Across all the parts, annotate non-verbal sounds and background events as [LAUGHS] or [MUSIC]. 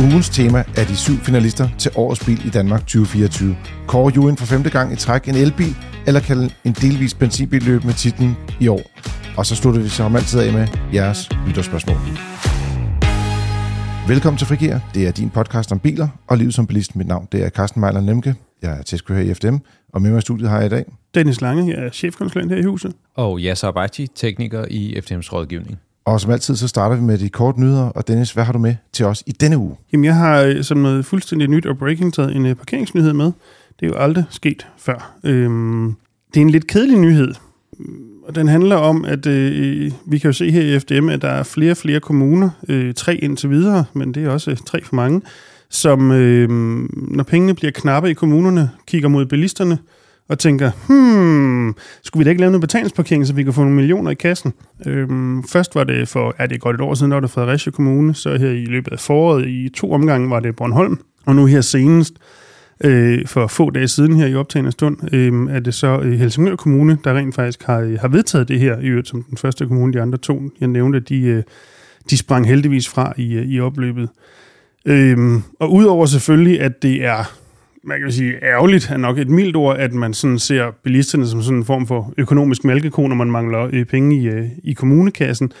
Ugens tema er de syv finalister til Årets Bil i Danmark 2024. Kåre Juen for femte gang i træk en elbil, eller kan en delvis benzinbil løbe med titlen i år. Og så slutter vi som altid af med jeres lytterspørgsmål. Velkommen til Frigir. Det er din podcast om biler og livet som bilist. Mit navn det er Carsten Mejler Nemke. Jeg er testkører i FDM, og med mig i studiet har jeg i dag... Dennis Lange, jeg er chefkonsulent her i huset. Og Yasser Abati, tekniker i FDM's rådgivning. Og som altid, så starter vi med de korte nyheder. Og Dennis, hvad har du med til os i denne uge? Jamen, jeg har øh, som noget fuldstændig nyt og breaking taget en øh, parkeringsnyhed med. Det er jo aldrig sket før. Øhm, det er en lidt kedelig nyhed. Og den handler om, at øh, vi kan jo se her i FDM, at der er flere og flere kommuner, øh, tre indtil videre, men det er også øh, tre for mange, som øh, når pengene bliver knappe i kommunerne, kigger mod bilisterne, og tænker, hmm, skulle vi da ikke lave noget betalingsparkering, så vi kan få nogle millioner i kassen? Øhm, først var det for, er det godt et år siden, der var det Fredericia Kommune, så her i løbet af foråret i to omgange var det Bornholm, og nu her senest, øh, for få dage siden her i optagende stund, øh, er det så øh, Helsingør Kommune, der rent faktisk har, øh, har vedtaget det her, i øvrigt som den første kommune, de andre to, jeg nævnte, de, øh, de sprang heldigvis fra i, øh, i opløbet. Øh, og udover selvfølgelig, at det er man kan sige, ærgerligt er nok et mildt ord, at man sådan ser bilisterne som sådan en form for økonomisk mælkeko, når man mangler øh, penge i, øh, i kommunekassen,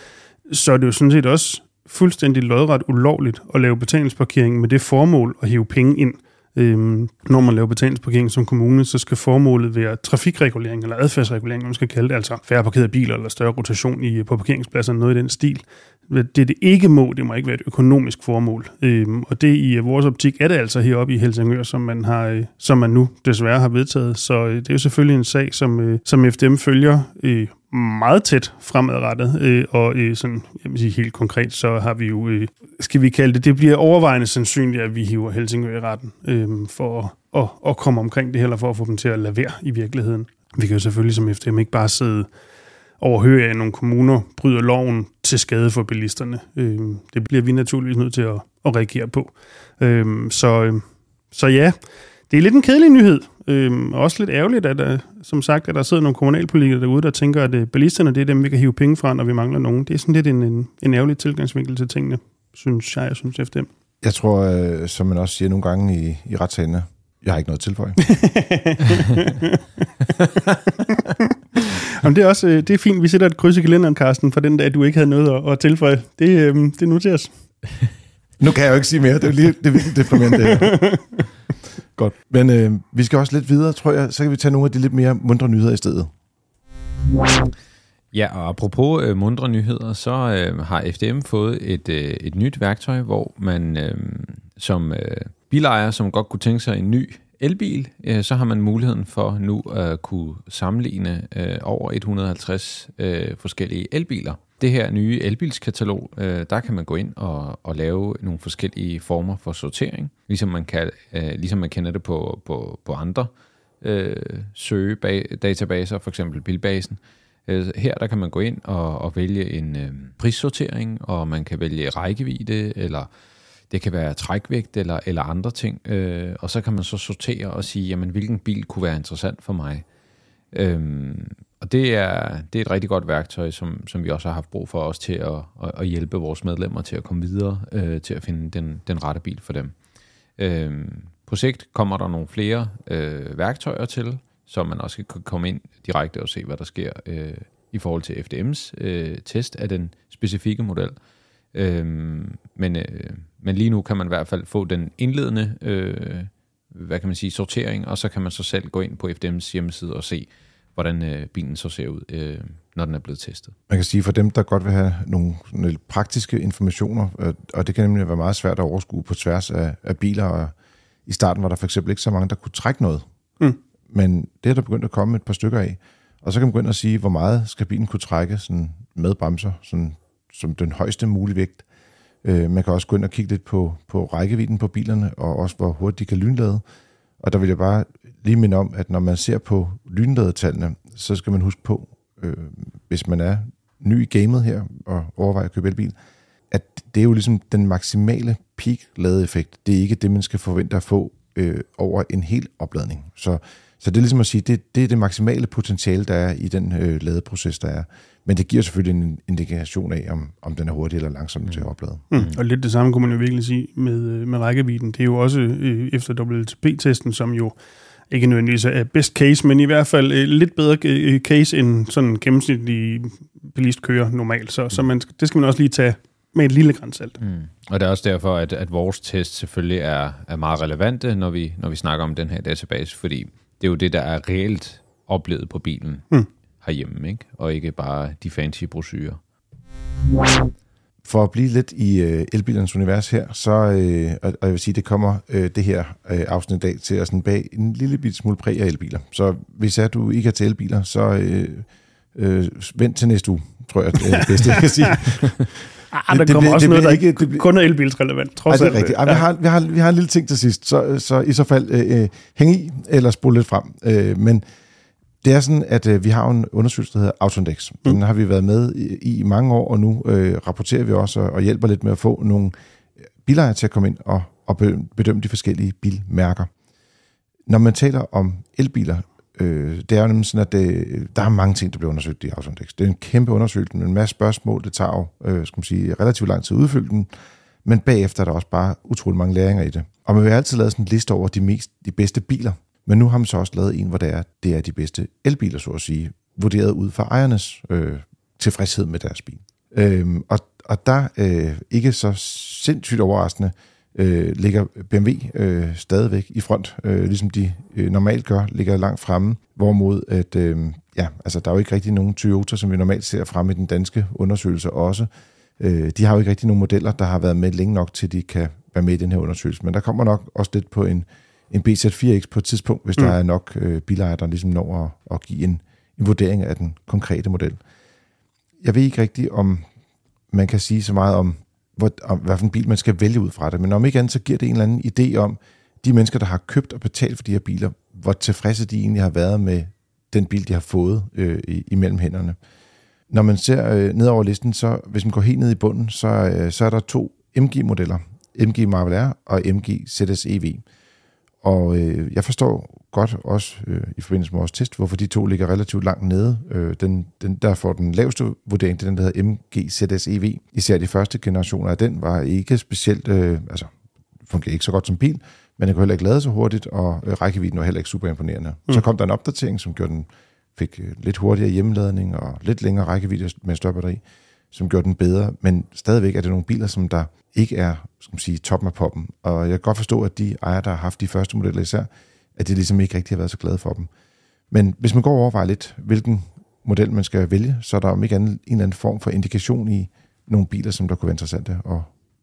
så er det jo sådan set også fuldstændig lodret ulovligt at lave betalingsparkering med det formål at hive penge ind. Øhm, når man laver betalingsparkering som kommune, så skal formålet være trafikregulering eller adfærdsregulering, man skal kalde det, altså færre parkerede biler eller større rotation i, på parkeringspladser, noget i den stil. Det, det ikke må, det må ikke være et økonomisk formål. Øhm, og det i øh, vores optik er det altså heroppe i Helsingør, som man, har, øh, som man nu desværre har vedtaget. Så øh, det er jo selvfølgelig en sag, som, øh, som FDM følger øh, meget tæt fremadrettet, øh, og øh, sådan, jeg vil sige helt konkret, så har vi jo, øh, skal vi kalde det, det bliver overvejende sandsynligt, at vi hiver Helsingør i retten øh, for at, at, at komme omkring det, eller for at få dem til at lade være i virkeligheden. Vi kan jo selvfølgelig som FDM ikke bare sidde overhøre, at nogle kommuner bryder loven til skade for bilisterne. Øh, det bliver vi naturligvis nødt til at, at reagere på. Øh, så, øh, så ja, det er lidt en kedelig nyhed, Øhm, også lidt ærgerligt, at der, som sagt, at der sidder nogle kommunalpolitikere derude, der tænker, at øh, bilisterne det er dem, vi kan hive penge fra, når vi mangler nogen. Det er sådan lidt en, en, en ærgerlig tilgangsvinkel til tingene, synes jeg, jeg synes efter dem. Jeg tror, øh, som man også siger nogle gange i, i retssalene, jeg har ikke noget tilføje. [LAUGHS] Jamen, det er også øh, det er fint, vi sætter et kryds i kalenderen, Carsten, for den dag, du ikke havde noget at, at tilføje. Det, øh, det noteres. Nu kan jeg jo ikke sige mere. Det er, lige, det virkelig deprimerende. [LAUGHS] Godt. Men øh, vi skal også lidt videre, tror jeg. Så kan vi tage nogle af de lidt mere mundre nyheder i stedet. Ja, og apropos øh, mundre nyheder, så øh, har FDM fået et, øh, et nyt værktøj, hvor man øh, som øh, bilejer, som godt kunne tænke sig en ny elbil, øh, så har man muligheden for nu at kunne sammenligne øh, over 150 øh, forskellige elbiler det her nye elbilskatalog, øh, der kan man gå ind og, og lave nogle forskellige former for sortering, ligesom man, kan, øh, ligesom man kender det på, på, på andre øh, søgedatabaser, for eksempel Bilbasen. Øh, her der kan man gå ind og, og vælge en øh, prissortering, og man kan vælge rækkevidde, eller det kan være trækvægt eller, eller andre ting, øh, og så kan man så sortere og sige, jamen hvilken bil kunne være interessant for mig. Øhm, og det er, det er et rigtig godt værktøj, som, som vi også har haft brug for os til at, at, at hjælpe vores medlemmer til at komme videre, øh, til at finde den, den rette bil for dem. Øh, på sigt kommer der nogle flere øh, værktøjer til, så man også kan komme ind direkte og se, hvad der sker øh, i forhold til FDM's øh, test af den specifikke model. Øh, men, øh, men lige nu kan man i hvert fald få den indledende øh, hvad kan man sige, sortering, og så kan man så selv gå ind på FDM's hjemmeside og se, hvordan øh, bilen så ser ud, øh, når den er blevet testet. Man kan sige, for dem, der godt vil have nogle, nogle praktiske informationer, øh, og det kan nemlig være meget svært at overskue på tværs af, af biler, og i starten var der for eksempel ikke så mange, der kunne trække noget. Mm. Men det er der begyndt at komme et par stykker af. Og så kan man begynde at sige, hvor meget skal bilen kunne trække sådan med bremser, sådan, som den højeste mulige vægt. Øh, man kan også gå ind og kigge lidt på, på rækkevidden på bilerne, og også hvor hurtigt de kan lynlade. Og der vil jeg bare lige minde om, at når man ser på lynladetallene, så skal man huske på, øh, hvis man er ny i gamet her og overvejer at købe elbil, at det er jo ligesom den maksimale peak ladeeffekt. Det er ikke det, man skal forvente at få øh, over en hel opladning. Så Så det er ligesom at sige, det, det er det maksimale potentiale, der er i den øh, ladeproces, der er. Men det giver selvfølgelig en indikation af, om, om den er hurtig eller langsom mm. til at oplade. Mm. mm. Og lidt det samme kunne man jo virkelig sige med, øh, med rækkevidden. Det er jo også øh, efter WLTP-testen, som jo ikke nødvendigvis er best case, men i hvert fald øh, lidt bedre øh, case end sådan en gennemsnitlig bilist kører normalt. Så, så man, det skal man også lige tage med et lille grænsalt. Mm. Og det er også derfor, at, at vores test selvfølgelig er, er meget relevante, når vi, når vi snakker om den her database, fordi det er jo det, der er reelt oplevet på bilen mm. herhjemme, ikke? og ikke bare de fancy brosyrer. For at blive lidt i øh, elbilernes univers her, så, øh, og, og jeg vil sige, det kommer øh, det her øh, afsnit i dag til at sådan bag en lille bit smule præg af elbiler. Så hvis er, du ikke er til elbiler, så øh, øh, vent til næste uge, tror jeg, det er det bedste, jeg kan sige. [LAUGHS] Ah, der det kommer bliver- også det noget, der ikke det kun er elbilsrelevant, trods det er alt. rigtigt. Ej, vi, har, vi, har, vi har en lille ting til sidst, så, så i så fald øh, øh, hæng i, eller spole lidt frem. Øh, men det er sådan, at øh, vi har en undersøgelse, der hedder Autoindex. Den har vi været med i, i mange år, og nu øh, rapporterer vi også og, og hjælper lidt med at få nogle bilejere til at komme ind og, og be- bedømme de forskellige bilmærker. Når man taler om elbiler, øh, det er jo nemlig sådan, at det, der er mange ting, der bliver undersøgt i Autoindex. Det er en kæmpe undersøgelse med en masse spørgsmål. Det tager jo, øh, skal man sige, relativt lang tid at udfylde den, men bagefter er der også bare utrolig mange læringer i det. Og man vil altid lave sådan en liste over de, mest, de bedste biler, men nu har man så også lavet en, hvor det er, det er de bedste elbiler, så at sige, vurderet ud fra ejernes øh, tilfredshed med deres bil. Øh, og, og der, øh, ikke så sindssygt overraskende, øh, ligger BMW øh, stadigvæk i front, øh, ligesom de øh, normalt gør, ligger langt fremme, hvorimod at, øh, ja, altså, der er jo ikke rigtig nogen Toyota, som vi normalt ser fremme i den danske undersøgelse også. Øh, de har jo ikke rigtig nogen modeller, der har været med længe nok, til de kan være med i den her undersøgelse, men der kommer nok også lidt på en, en BZ4X på et tidspunkt, hvis mm. der er nok øh, bilejere, der ligesom når at, at give en, en vurdering af den konkrete model. Jeg ved ikke rigtigt, om man kan sige så meget om, hvor, om hvad for en bil man skal vælge ud fra det, men om ikke andet, så giver det en eller anden idé om de mennesker, der har købt og betalt for de her biler, hvor tilfredse de egentlig har været med den bil, de har fået øh, imellem hænderne. Når man ser øh, ned over listen, så hvis man går helt ned i bunden, så, øh, så er der to MG-modeller. MG Marvel R og MG ZS EV. Og øh, jeg forstår godt også øh, i forbindelse med vores test, hvorfor de to ligger relativt langt nede. Øh, den, den, der får den laveste vurdering, det er den, der hedder MG ZS EV. Især de første generationer af den var ikke specielt, øh, altså fungerer ikke så godt som bil, men den kunne heller ikke lade så hurtigt, og øh, rækkevidden var heller ikke super imponerende. Mm. Så kom der en opdatering, som gjorde den, fik øh, lidt hurtigere hjemmeladning og lidt længere rækkevidde med større batteri, som gjorde den bedre, men stadigvæk er det nogle biler, som der ikke er, skal man sige, toppen af poppen. Og jeg kan godt forstå, at de ejere, der har haft de første modeller især, at de ligesom ikke rigtig har været så glade for dem. Men hvis man går og overvejer lidt, hvilken model man skal vælge, så er der om ikke andet en eller anden form for indikation i nogle biler, som der kunne være interessante at,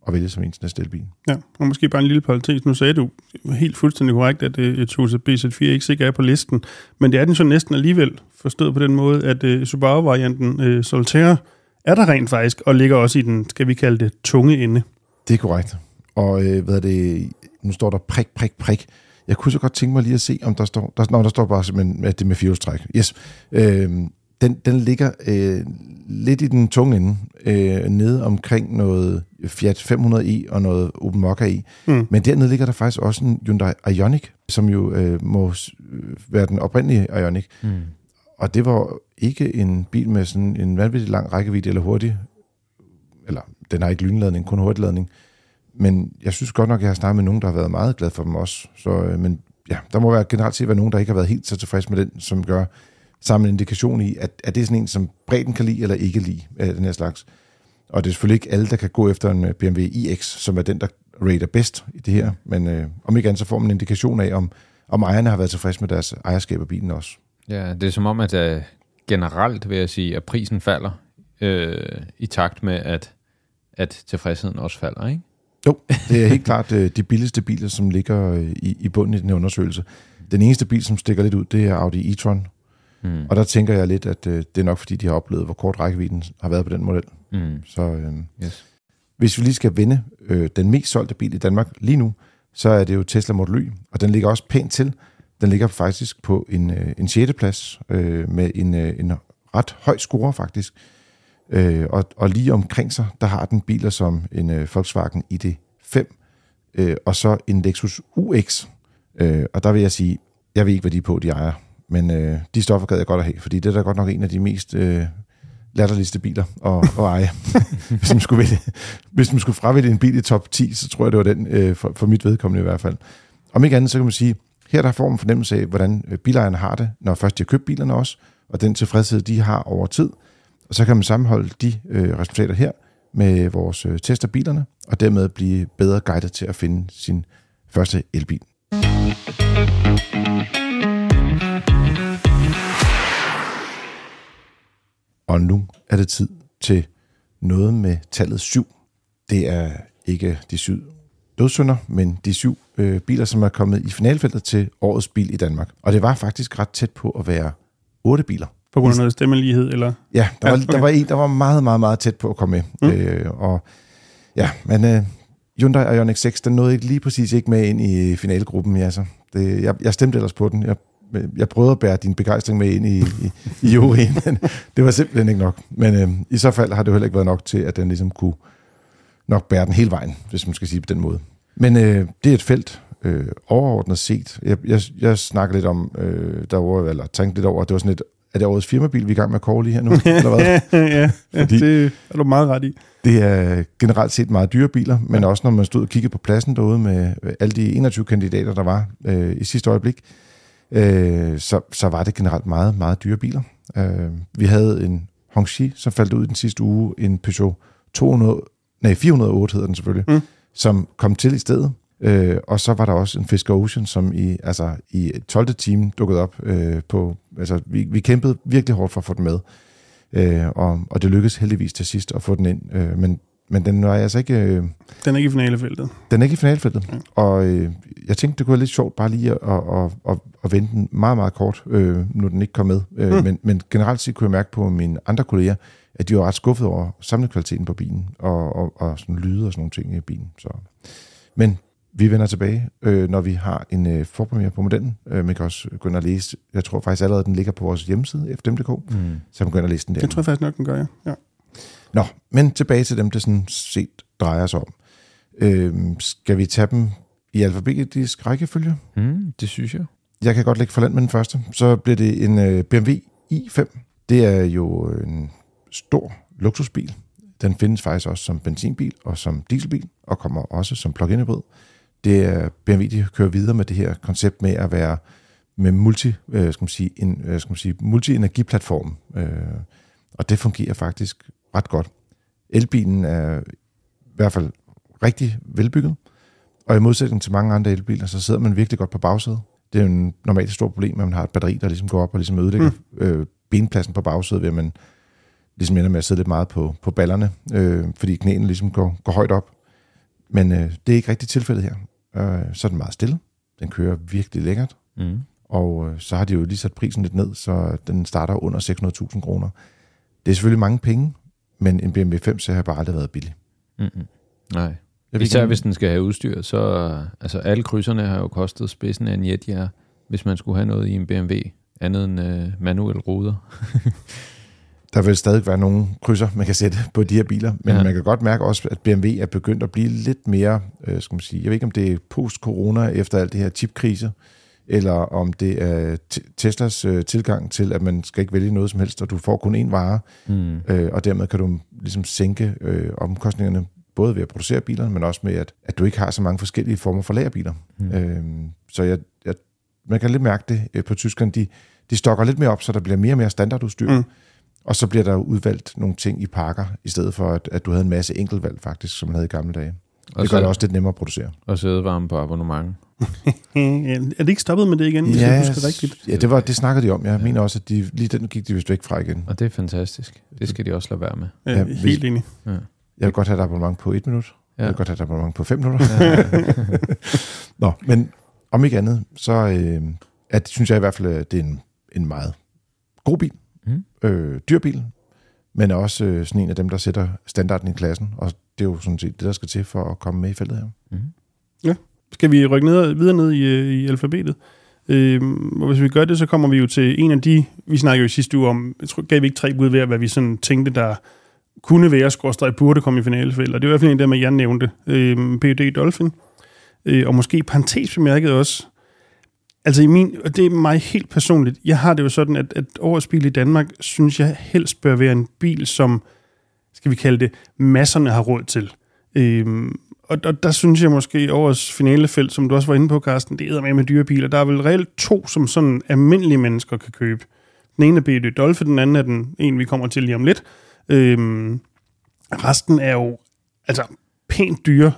at vælge som ens næste elbil. Ja, og måske bare en lille parentes. Nu sagde du helt fuldstændig korrekt, at øh, et Toyota BZ4 ikke er på listen, men det er den så næsten alligevel forstået på den måde, at uh, Subaru-varianten uh, Solterra er der rent faktisk, og ligger også i den, skal vi kalde det, tunge ende. Det er korrekt. Og øh, hvad er det, nu står der prik, prik, prik. Jeg kunne så godt tænke mig lige at se, om der står, der, nå, der står bare simpelthen, at det er med firehjulstræk. Yes. Øh, den, den ligger øh, lidt i den tunge ende, øh, nede omkring noget Fiat 500i og noget Opel Mokka i. Mm. Men dernede ligger der faktisk også en Hyundai Ioniq, som jo øh, må øh, være den oprindelige Ioniq. Mm. Og det var ikke en bil med sådan en vanvittig lang rækkevidde eller hurtig, eller den har ikke lynladning, kun hurtigladning. Men jeg synes godt nok, at jeg har snakket med nogen, der har været meget glad for dem også. Så, øh, men ja, der må være generelt set være nogen, der ikke har været helt så tilfreds med den, som gør sammen en indikation i, at, at det er sådan en, som bredden kan lide eller ikke lide af den her slags. Og det er selvfølgelig ikke alle, der kan gå efter en øh, BMW iX, som er den, der rater bedst i det her. Men øh, om ikke andet, så får man en indikation af, om, om ejerne har været tilfredse med deres ejerskab af bilen også. Ja, det er som om, at uh, generelt vil jeg sige, at prisen falder øh, i takt med, at, at tilfredsheden også falder, ikke? Jo, det er helt klart øh, de billigste biler, som ligger øh, i, i bunden i den her undersøgelse. Den eneste bil, som stikker lidt ud, det er Audi e-tron. Mm. Og der tænker jeg lidt, at øh, det er nok fordi, de har oplevet, hvor kort rækkevidden har været på den model. Mm. Så øh, Yes. hvis vi lige skal vende øh, den mest solgte bil i Danmark lige nu, så er det jo Tesla Model Y, og den ligger også pænt til. Den ligger faktisk på en, øh, en 6. plads øh, med en, øh, en ret høj score faktisk. Øh, og, og lige omkring sig, der har den biler som en øh, Volkswagen ID5, øh, og så en Lexus UX. Øh, og der vil jeg sige, jeg ved ikke, hvad de er på, de ejer. Men øh, de stoffer gad jeg godt at have, fordi det er da godt nok en af de mest øh, latterligste biler at, at eje. [LAUGHS] hvis, man skulle vælge, hvis man skulle fravælge en bil i top 10, så tror jeg, det var den, øh, for, for mit vedkommende i hvert fald. Om ikke andet, så kan man sige, her der får man fornemmelse af, hvordan øh, bilejerne har det, når først de har købt bilerne også, og den tilfredshed, de har over tid. Og så kan man sammenholde de øh, resultater her med vores øh, test af bilerne, og dermed blive bedre guidet til at finde sin første elbil. Og nu er det tid til noget med tallet 7. Det er ikke de syv dødssynder, men de syv øh, biler, som er kommet i finalfeltet til årets bil i Danmark. Og det var faktisk ret tæt på at være otte biler. På grund af noget stemmelighed, eller? Ja, der, Ja, var, okay. der var en, der var meget, meget, meget tæt på at komme med. Mm. Øh, og ja, men øh, Hyundai Ioniq 6, den nåede ikke lige præcis ikke med ind i finalgruppen. Ja, så det, jeg, jeg stemte ellers på den. Jeg, jeg prøvede at bære din begejstring med ind i, i, i [LAUGHS] juryen, men det var simpelthen ikke nok. Men øh, i så fald har det jo heller ikke været nok til, at den ligesom kunne nok bære den hele vejen, hvis man skal sige på den måde. Men øh, det er et felt, øh, overordnet set. Jeg, jeg, jeg snakker lidt om, øh, derovre, eller tænkte lidt over, at det var sådan et, er det årets firmabil, vi er i gang med at kåre lige her nu? [LAUGHS] eller hvad? ja, ja Fordi- det er du meget ret i. Det er generelt set meget dyre biler, men også når man stod og kiggede på pladsen derude med alle de 21 kandidater, der var øh, i sidste øjeblik, øh, så, så var det generelt meget, meget dyre biler. Øh, vi havde en Hongxi, som faldt ud i den sidste uge, en Peugeot 200, nej, 408 hedder den selvfølgelig, Mm. Som kom til i stedet. Øh, og så var der også en Fisker Ocean, som i, altså, i 12. time dukkede op på, på, altså vi, vi kæmpede virkelig hårdt for at få den med. Øh, og, og det lykkedes heldigvis til sidst at få den ind. Øh, men, men den var altså ikke, øh, Den er ikke i finalefeltet. den er ikke i finalfeltet. Ja. Og øh, jeg tænkte, det kunne være lidt sjovt bare lige at, at, at, at, at vente den meget, meget kort, øh, nu den ikke kom med. Øh, Mm. men, men generelt set kunne jeg mærke på mine andre kolleger, at de var ret skuffede over samlekvaliteten på bilen, og, og, og sådan lyde og sådan nogle ting i bilen. Så. Men vi vender tilbage, øh, når vi har en øh, forpremiere på modellen. Øh, man kan også gå ind og læse, jeg tror faktisk allerede, den ligger på vores hjemmeside, fdm.dk, Mm. så man kan gå ind og læse den der. Det tror jeg faktisk nok, den gør, ja. ja. Nå, men tilbage til dem, det sådan set drejer sig om. Øhm, skal vi tage dem i alfabetisk rækkefølge? Mm, det synes jeg. Jeg kan godt lægge for land med den første. Så bliver det en øh, BMW i5. Det er jo en stor luksusbil. Den findes faktisk også som benzinbil og som dieselbil, og kommer også som plug-in hybrid. Det er BMW, de kører videre med det her koncept med at være med multi, øh, skal man sige, en, øh, skal man sige, multi-energiplatform. Øh, og det fungerer faktisk ret godt. Elbilen er i hvert fald rigtig velbygget, og i modsætning til mange andre elbiler, så sidder man virkelig godt på bagsædet. Det er jo en normalt et stort problem, at man har et batteri, der ligesom går op og ligesom ødelægger mm. øh, benpladsen på bagsædet, ved at man ligesom ender med at sidde lidt meget på, på ballerne, øh, fordi knæene ligesom går, går højt op. Men øh, det er ikke rigtig tilfældet her. Øh, så er den meget stille. Den kører virkelig lækkert. Mm. Og øh, så har de jo lige sat prisen lidt ned, så den starter under 600.000 kroner. Det er selvfølgelig mange penge, men en BMW 5 så har bare aldrig været billig. Mm-mm. Nej. Jeg Især ikke, hvis den skal have udstyr, så altså alle krydserne har jo kostet spidsen af en jetjager, hvis man skulle have noget i en BMW, andet end øh, manuel ruder. [LAUGHS] Der vil stadig være nogle krydser, man kan sætte på de her biler, men Ja. man kan godt mærke også, at BMW er begyndt at blive lidt mere, øh, skal man sige, jeg ved ikke, om det er post-corona efter alt det her chipkrise, eller om det er t- Teslas øh, tilgang til, at man skal ikke vælge noget som helst, og du får kun én vare, Mm. øh, og dermed kan du ligesom sænke øh, omkostningerne, både ved at producere bilerne, men også med, at, at du ikke har så mange forskellige former for lagerbiler. Mm. Øh, så jeg, jeg, man kan lidt mærke det øh, på tyskerne, de, de stokker lidt mere op, så der bliver mere og mere standardudstyr, Mm. Og så bliver der udvalgt nogle ting i pakker, i stedet for, at, at du havde en masse enkeltvalg faktisk, som man havde i gamle dage. Og, Det gør det så, også lidt nemmere at producere. og sædevarme på abonnement. Ja, [LAUGHS] er det ikke stoppet med det igen, hvis jeg husker rigtigt? ja det, var, det snakkede de om. Jeg mener også, at de, lige den gik de vist væk fra igen. Og det er fantastisk. Det skal de også lade være med. Ja, Ja, helt hvis- enig. Jeg vil godt have et abonnement på et minut. Ja. Ja. Jeg vil godt have et abonnement på fem minutter. [LAUGHS] Nå, men om ikke andet, så øh, at, synes jeg i hvert fald, at det er en, en meget god bil. Mm. Øh, dyr bil, men også øh, sådan en af dem, der sætter standarden i klassen. Og det er jo sådan set det, der skal til for at komme med i feltet her. Mm. Skal vi rykke ned, videre ned i, øh, i alfabetet? Øhm, og hvis vi gør det, så kommer vi jo til en af de, vi snakkede jo i sidste uge om, jeg tror, gav vi ikke tre bud ved, hvad vi sådan tænkte, der kunne være, skorstræk burde komme i finalefældet. Og det var i hvert fald en af dem, jeg nævnte. Øhm, PUD Dolphin. Øh, og måske parentes bemærket også, Altså i min, og det er mig helt personligt, jeg har det jo sådan, at, at årets bil i Danmark, synes jeg helst bør være en bil, som, skal vi kalde det, masserne har råd til. Øhm, og, og der synes jeg måske årets finalefelt, som du også var inde på, Carsten, det er med med dyre biler. Der er vel reelt to, som sådan almindelige mennesker kan købe. Den ene er BD Dolphin, den anden er den en, vi kommer til lige om lidt. Øhm, resten er jo altså pænt dyre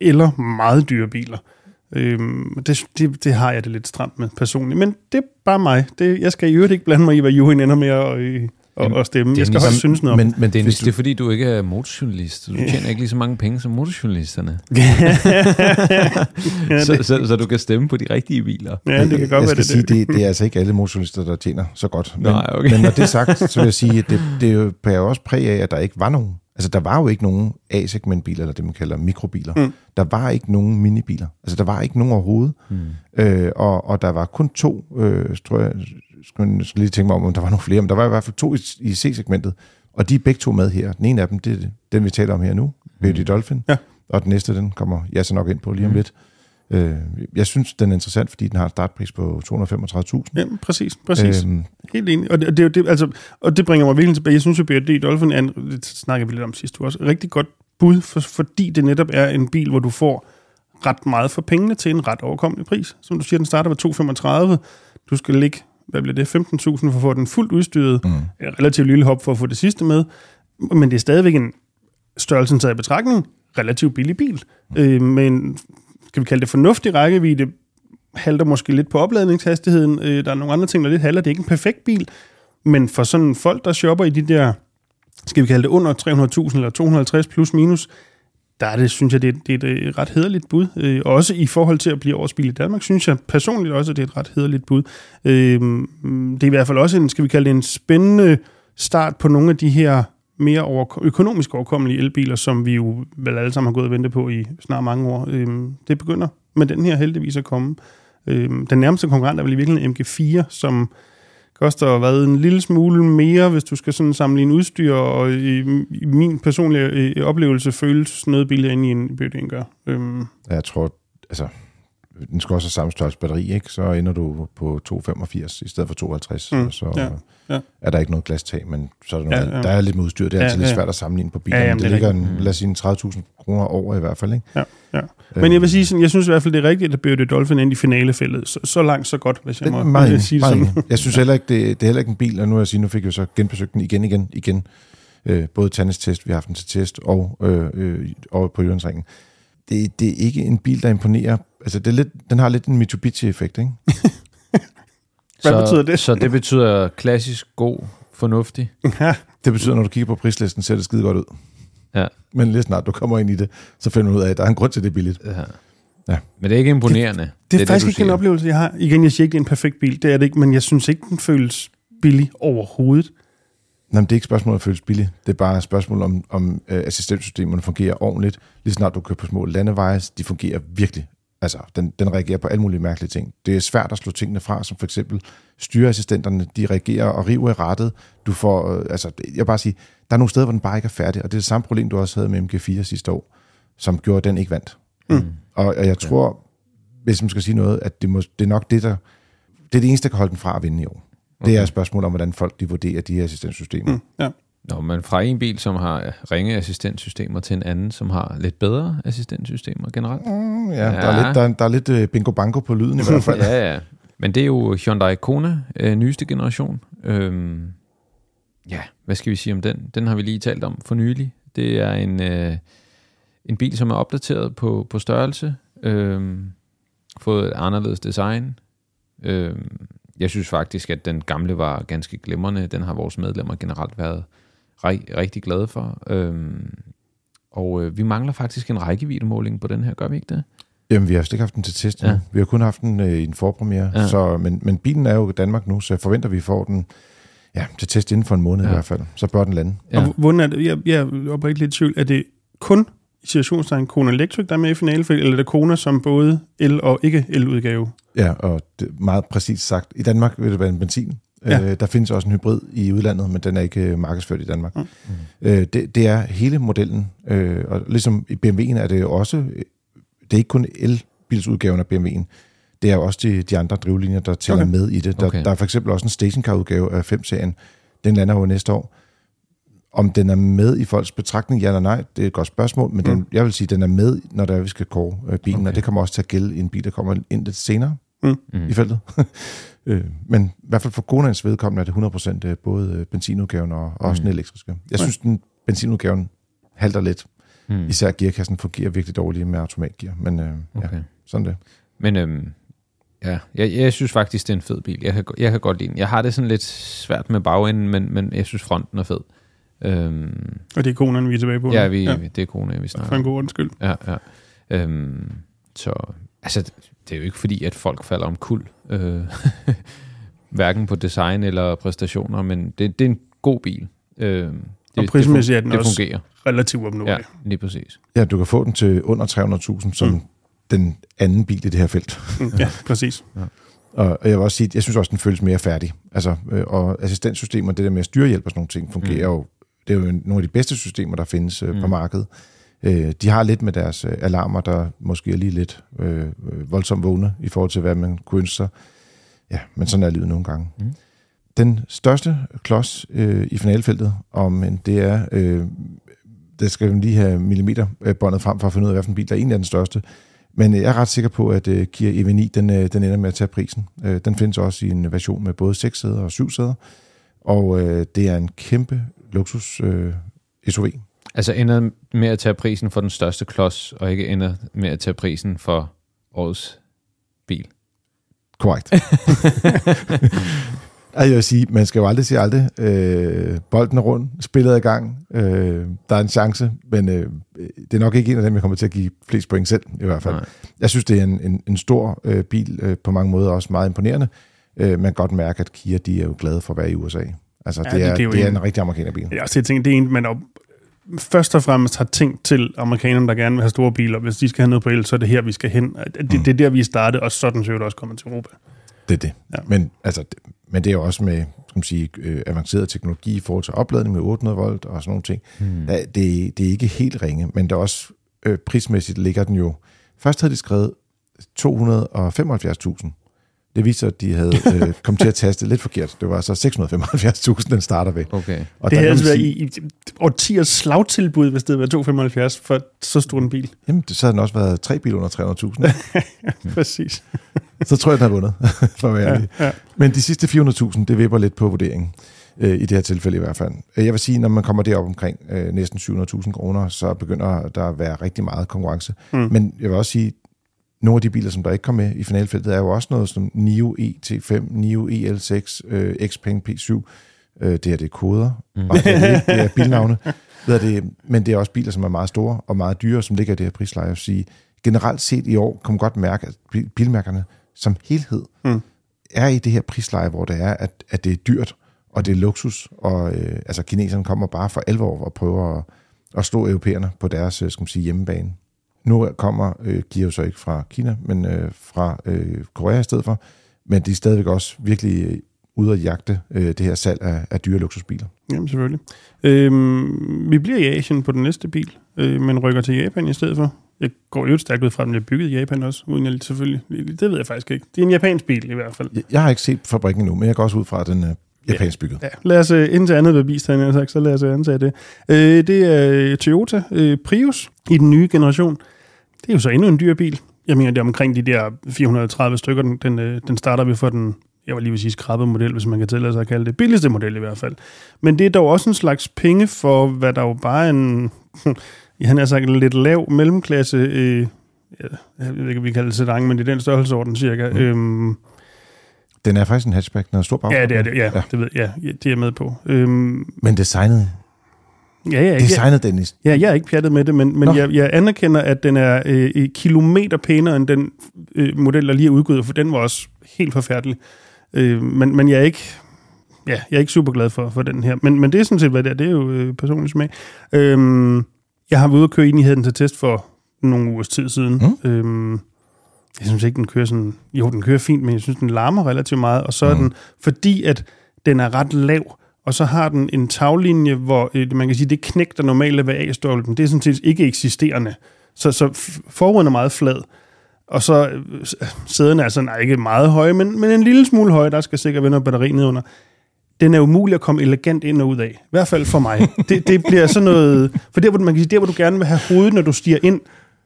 eller meget dyre biler. Øhm, det, det, det har jeg det lidt stramt med personligt. Men det er bare mig. Det, jeg skal i øvrigt ikke blande mig i, hvad Johan ender med at, øh, at, at stemme. Jeg skal ligesom, også synes noget om men, men det, er, du... det er fordi, du ikke er motorjournalist. Du tjener ikke lige så mange penge som motorjournalisterne. [LAUGHS] [LAUGHS] ja, så, så, så du kan stemme på de rigtige biler. Ja, det kan godt jeg være det. Sige, det, det er altså ikke alle motorjournalister, der tjener så godt. Men, Nej, okay. men når det er sagt, så vil jeg sige, at det, det bærer også præg af, at der ikke var nogen Altså, der var jo ikke nogen A-segmentbiler, eller det, man kalder mikrobiler. Mm. Der var ikke nogen minibiler. Altså, der var ikke nogen overhovedet. Mm. Øh, og, og der var kun to, øh, tror jeg, skulle, jeg lige tænke mig om, om der var nogle flere, men der var i hvert fald to i, i C-segmentet. Og de er begge to med her. Den ene af dem, det er den, vi taler om her nu, Beauty mm. Dolphin. Ja. Og den næste, den kommer jeg så nok ind på lige om mm. lidt. Øh, jeg synes, den er interessant, fordi den har en startpris på 235.000. Ja, præcis. præcis. Øhm, Helt enig. Og det, det, det, altså, og det bringer mig virkelig tilbage. Jeg synes, at BRD Dolphin er, en, det snakker vi lidt om sidst, også, rigtig godt bud, for, fordi det netop er en bil, hvor du får ret meget for pengene til en ret overkommelig pris. Som du siger, den starter ved 2,35. Du skal ligge, hvad bliver det, 15.000 for at få den fuldt udstyret. Mm. Et relativt lille hop for at få det sidste med. Men det er stadigvæk en størrelsen taget i betragtning relativt billig bil. Mm. Øh, men skal vi kalde det fornuftig rækkevidde, halter måske lidt på opladningshastigheden. Øh, der er nogle andre ting, der lidt halter. Det er ikke en perfekt bil, men for sådan folk, der shopper i de der, skal vi kalde det under 300.000 eller 250 plus minus, der er det, synes jeg, det er, det er et ret hederligt bud. Øh, også i forhold til at blive årsbil i Danmark, synes jeg personligt også, at det er et ret hederligt bud. Øh, det er i hvert fald også en, skal vi kalde det en spændende start på nogle af de her mere over, økonomisk overkommelige elbiler, som vi jo vel alle sammen har gået og ventet på i snart mange år. Øhm, det begynder med den her heldigvis at komme. Øhm, den nærmeste konkurrent er vel i virkeligheden MG4, som koster hvad, en lille smule mere, hvis du skal sådan sammenligne udstyr, og i, i min personlige øh, oplevelse føles noget billigere ind i en bygning gør. Øhm. Jeg tror, altså, den skal også have samme størrelse batteri, ikke? så ender du på 2,85 i stedet for 52, mm, så ja, ja. er der ikke noget glastag, men så er der, noget, ja, ja. der er lidt med udstyr. Det er altid ja, lidt svært at sammenligne på bilen. Ja, jamen, det, det ligger, en, lad os sige, 30.000 kroner over i hvert fald. Ikke? Ja, ja. Men jeg vil sige, sådan, jeg synes i hvert fald, det er rigtigt, at Bjørte Dolphin ind i finalefældet. Så, så langt, så godt, hvis jeg må meget, sige det sådan. Jeg synes heller ikke, det, det er heller ikke en bil, og nu, jeg sige, nu fik jeg så genbesøgt den igen, igen, igen. Øh, både tandestest, vi har haft den til test, og, øh, øh, og på Jørgensringen det, det er ikke en bil, der imponerer. Altså, det er lidt, den har lidt en Mitsubishi-effekt, ikke? [LAUGHS] Hvad så, betyder det? Så det betyder klassisk, god, fornuftig? Ja. Det betyder, når du kigger på prislisten, ser det skide godt ud. Ja. Men lige snart du kommer ind i det, så finder du ud af, at der er en grund til, at det er billigt. Ja. Ja. Men det er ikke imponerende. Det, det er, det er faktisk det, ikke siger. en oplevelse, jeg har. Igen, jeg siger ikke, det er en perfekt bil. Det er det ikke, men jeg synes ikke, den føles billig overhovedet. Nej, det er ikke et spørgsmål om at føles billigt. Det er bare et spørgsmål om, om uh, assistentsystemerne fungerer ordentligt. Lige snart du kører på små landeveje, de fungerer virkelig. Altså, den, den reagerer på alle mulige mærkelige ting. Det er svært at slå tingene fra, som for eksempel styreassistenterne, de reagerer og river i rettet. Du får, uh, altså, jeg vil bare sige, der er nogle steder, hvor den bare ikke er færdig, og det er det samme problem, du også havde med MG4 sidste år, som gjorde, at den ikke vandt. Mm. Og, og jeg okay. tror, hvis man skal sige noget, at det, må, det er nok det, der, det er det eneste, der kan holde den fra at vinde i år. Okay. Det er et spørgsmål om, hvordan folk de vurderer de her assistenssystemer. Mm, ja. Nå, men fra en bil, som har ringe assistenssystemer, til en anden, som har lidt bedre assistenssystemer generelt? Mm, ja, ja, der er lidt, der, der er lidt uh, bingo-bango på lyden i [LAUGHS] hvert fald. ja, ja. Men det er jo Hyundai Kona, øh, nyeste generation. Øhm, ja, hvad skal vi sige om den? Den har vi lige talt om for nylig. Det er en, øh, en bil, som er opdateret på, på størrelse, øh, fået et anderledes design, øh, jeg synes faktisk, at den gamle var ganske glimrende. Den har vores medlemmer generelt været rigtig glade for. Øhm, og øh, vi mangler faktisk en rækkeviddemåling på den her, gør vi ikke det? Jamen, vi har ikke haft den til test ja. Vi har kun haft den øh, i en forpremiere. Ja. Så, men, men bilen er jo i Danmark nu, så jeg forventer, at vi får den ja, til test inden for en måned ja. i hvert fald. Så bør den lande. Ja. Og hvordan er det? Jeg, jeg er oprigtigt lidt i tvivl. Er det kun i situationstegn Kona Electric, der er med i finalefelt, eller er det Kona som både el- og ikke-el-udgave? Ja, og det, meget præcist sagt. I Danmark vil det være en benzin. Ja. Øh, der findes også en hybrid i udlandet, men den er ikke øh, markedsført i Danmark. Mm. Øh, det, det er hele modellen, øh, og ligesom i BMW'en er det også, det er ikke kun elbilsudgaven af BMW'en, det er også de, de andre drivlinjer, der tæller Okay. med i det. Der, Okay. der er for eksempel også en stationcar-udgave af 5-serien. Den lander jo næste år. Om den er med i folks betragtning, ja eller nej, det er et godt spørgsmål, men den, jeg vil sige, at den er med, når der er, vi skal kåre øh, bilen, Okay. og det kommer også til at gælde i en bil, der kommer ind lidt senere Mm. Mm. i feltet. [LAUGHS] Øh, men i hvert fald for Konans vedkommende er det 100% øh, både øh, benzinudgaven og, og også Mm. den elektriske. Jeg synes, den benzinudgaven halter lidt. Mm. Især gearkassen fungerer virkelig dårligt med automatgear, men øh, ja, Okay. sådan det. Men øhm, ja, jeg, jeg synes faktisk, det er en fed bil. Jeg kan, jeg kan godt lide den. Jeg har det sådan lidt svært med bagenden, men, men jeg synes, fronten er fed. Øhm, Og det er konen, vi er tilbage på. ja, vi, ja, det er kone, vi snakker For en om. god undskyld. Ja, ja. Øhm, så, altså, det er jo ikke fordi, at folk falder om kul. Øh, [LAUGHS] hverken på design eller præstationer, men det, det er en god bil. Øh, det, Og prismæssigt er det, den det også fungerer. Relativt Ja, opnåelig. lige præcis. Ja, du kan få den til under 300.000 som Mm. den anden bil i det her felt. Mm. Ja, præcis. [LAUGHS] Og og jeg vil også sige, at jeg synes også, den føles mere færdig. Altså, øh, og assistenssystemer, det der med styrehjælp og sådan nogle ting, fungerer Mm. jo. Det er jo nogle af de bedste systemer, der findes øh, mm. på markedet. Øh, de har lidt med deres øh, alarmer, der måske er lige lidt øh, øh, voldsomt vågne i forhold til, hvad man kunne ønske sig. Ja, men sådan er livet nogle gange. Mm. Den største klods øh, i finalfeltet, om det er, øh, der skal vi lige have millimeterbåndet frem for at finde ud af, hvilken bil der egentlig er den største. Men øh, jeg er ret sikker på, at øh, Kia EV9, den, øh, den ender med at tage prisen. Øh, den findes også i en version med både 6 sæder og 7 sæder. Og øh, det er en kæmpe luksus øh, SUV. Altså ender med at tage prisen for den største klods, og ikke ender med at tage prisen for årets bil. Korrekt. [LAUGHS] altså, jeg vil sige, man skal jo aldrig sige aldrig. Øh, bolden er rund, spillet er i gang, øh, der er en chance, men øh, det er nok ikke en af dem, jeg kommer til at give flest point selv, i hvert fald. Nej. Jeg synes, det er en, en, en stor øh, bil, øh, på mange måder også meget imponerende. Øh, man kan godt mærke, at Kia de er jo glade for at være i USA. Altså, Ja, det, det- er, det er jo det er en- en rigtig amerikanerbil. Jeg har også tænkt, det er en, man op, først og fremmest har tænkt til amerikanerne, der gerne vil have store biler. Hvis de skal have noget på el, så er det her, vi skal hen. Det, det er der, vi er startet, og sådan ser det også kommet til Europa. Det er det. Ja. Men, altså, det- men det er jo også med skal man sige, øh, avanceret teknologi i forhold til opladning med 800 volt og sådan nogle ting. Hmm. Ja, det, det er ikke helt ringe, men der er også øh, prismæssigt ligger den jo... Først havde de skrevet 275.000. Det viser, at de havde [LAUGHS] øh, kommet til at taste lidt forkert. Det var så 675.000, den starter ved. Okay. Og det havde altså været sige, i, i årtiers slagtilbud, hvis det havde været 275 for så stor en bil. jamen, så havde den også været tre biler under 300.000. [LAUGHS] Præcis. så tror jeg, den har vundet, [LAUGHS] for at være. Ja, ja. Men de sidste 400.000, det vipper lidt på vurderingen. Øh, I det her tilfælde i hvert fald. Øh, Jeg vil sige, når man kommer derop omkring øh, næsten 700.000 kroner, så begynder der at være rigtig meget konkurrence. Mm. Men jeg vil også sige, nogle af de biler, som der ikke kom med i finalfeltet, er jo også noget som NIO ET5, NIO EL6, øh, Xpeng P7. Øh, det her det er koder, Mm. og det er, det, det er bilnavne. Ved det, men det er også biler, som er meget store og meget dyre, som ligger i det her prisleje. Jeg vil sige, generelt set i år kan man godt mærke, at bil- bilmærkerne som helhed Mm. er i det her prisleje, hvor det er, at, at det er dyrt, og det er luksus, og øh, altså kineserne kommer bare for alvor og prøver at, at slå europæerne på deres øh, skal man sige, hjemmebane. Nu kommer øh, jo så ikke fra Kina, men øh, fra øh, Korea i stedet for, men de er stadigvæk også virkelig øh, ude at jagte øh, det her salg af, af dyre luksusbiler. Jamen, selvfølgelig. Øhm, vi bliver i Asien på den næste bil, øh, men rykker til Japan i stedet for. Jeg går jo stærkt ud fra, at den bliver bygget i Japan også, uden jeg selvfølgelig... Det ved jeg faktisk ikke. Det er en japansk bil i hvert fald. Jeg, jeg har ikke set fabrikken endnu, men jeg går også ud fra, at den er japansk bygget. Ja, lad os øh, indtil andet bevist, han har sagt, så lad os øh, antage det. Øh, det er øh, Toyota øh, Prius i den nye generation. Det er jo så endnu en dyr bil. Jeg mener, det er omkring de der 430 stykker, den, den, øh, den starter vi for den, jeg var lige vil sige skrabede model, hvis man kan tillade sig at kalde det, billigste model i hvert fald. Men det er dog også en slags penge for, hvad der jo bare er en, [LAUGHS] han har sagt, en lidt lav mellemklasse, øh, jeg ved ikke, om vi kalder det sedan, men det er den størrelsesorden cirka. Mm. Øhm, Den er faktisk en hatchback, den har stor baggrund. ja, det er det, ja, Ja. det ved jeg, ja, det er jeg med på. Øhm, Men designet, ja, ja, ja, designet Dennis, Ja, jeg er ikke pjattet med det, men, men Nå. jeg, jeg anerkender, at den er øh, i kilometer pænere end den øh, model, der lige er udgået, for den var også helt forfærdelig. Øh, men, men jeg er ikke... Ja, jeg er ikke super glad for, for den her. Men, men det er sådan set, hvad det er. Det er jo øh, personlig smag. Øhm, jeg har været ude og køre enigheden til test for nogle ugers tid siden. Mm. Øhm, jeg synes ikke, den kører sådan... Jo, den kører fint, men jeg synes, den larmer relativt meget. Og så er Mm. den, fordi at den er ret lav, og så har den en taglinje, hvor øh, man kan sige, det knæk, der normalt er ved A-stolpen, det er sådan set ikke eksisterende. Så, så forruden er meget flad. Og så øh, sæderne er sådan, nej, ikke meget høje, men, men en lille smule høje, der skal sikkert være noget batteri nedunder. Den er umulig at komme elegant ind og ud af. I hvert fald for mig. [LAUGHS] det, det bliver sådan noget... For der hvor, man kan sige, der, hvor du gerne vil have hovedet, når du stiger ind,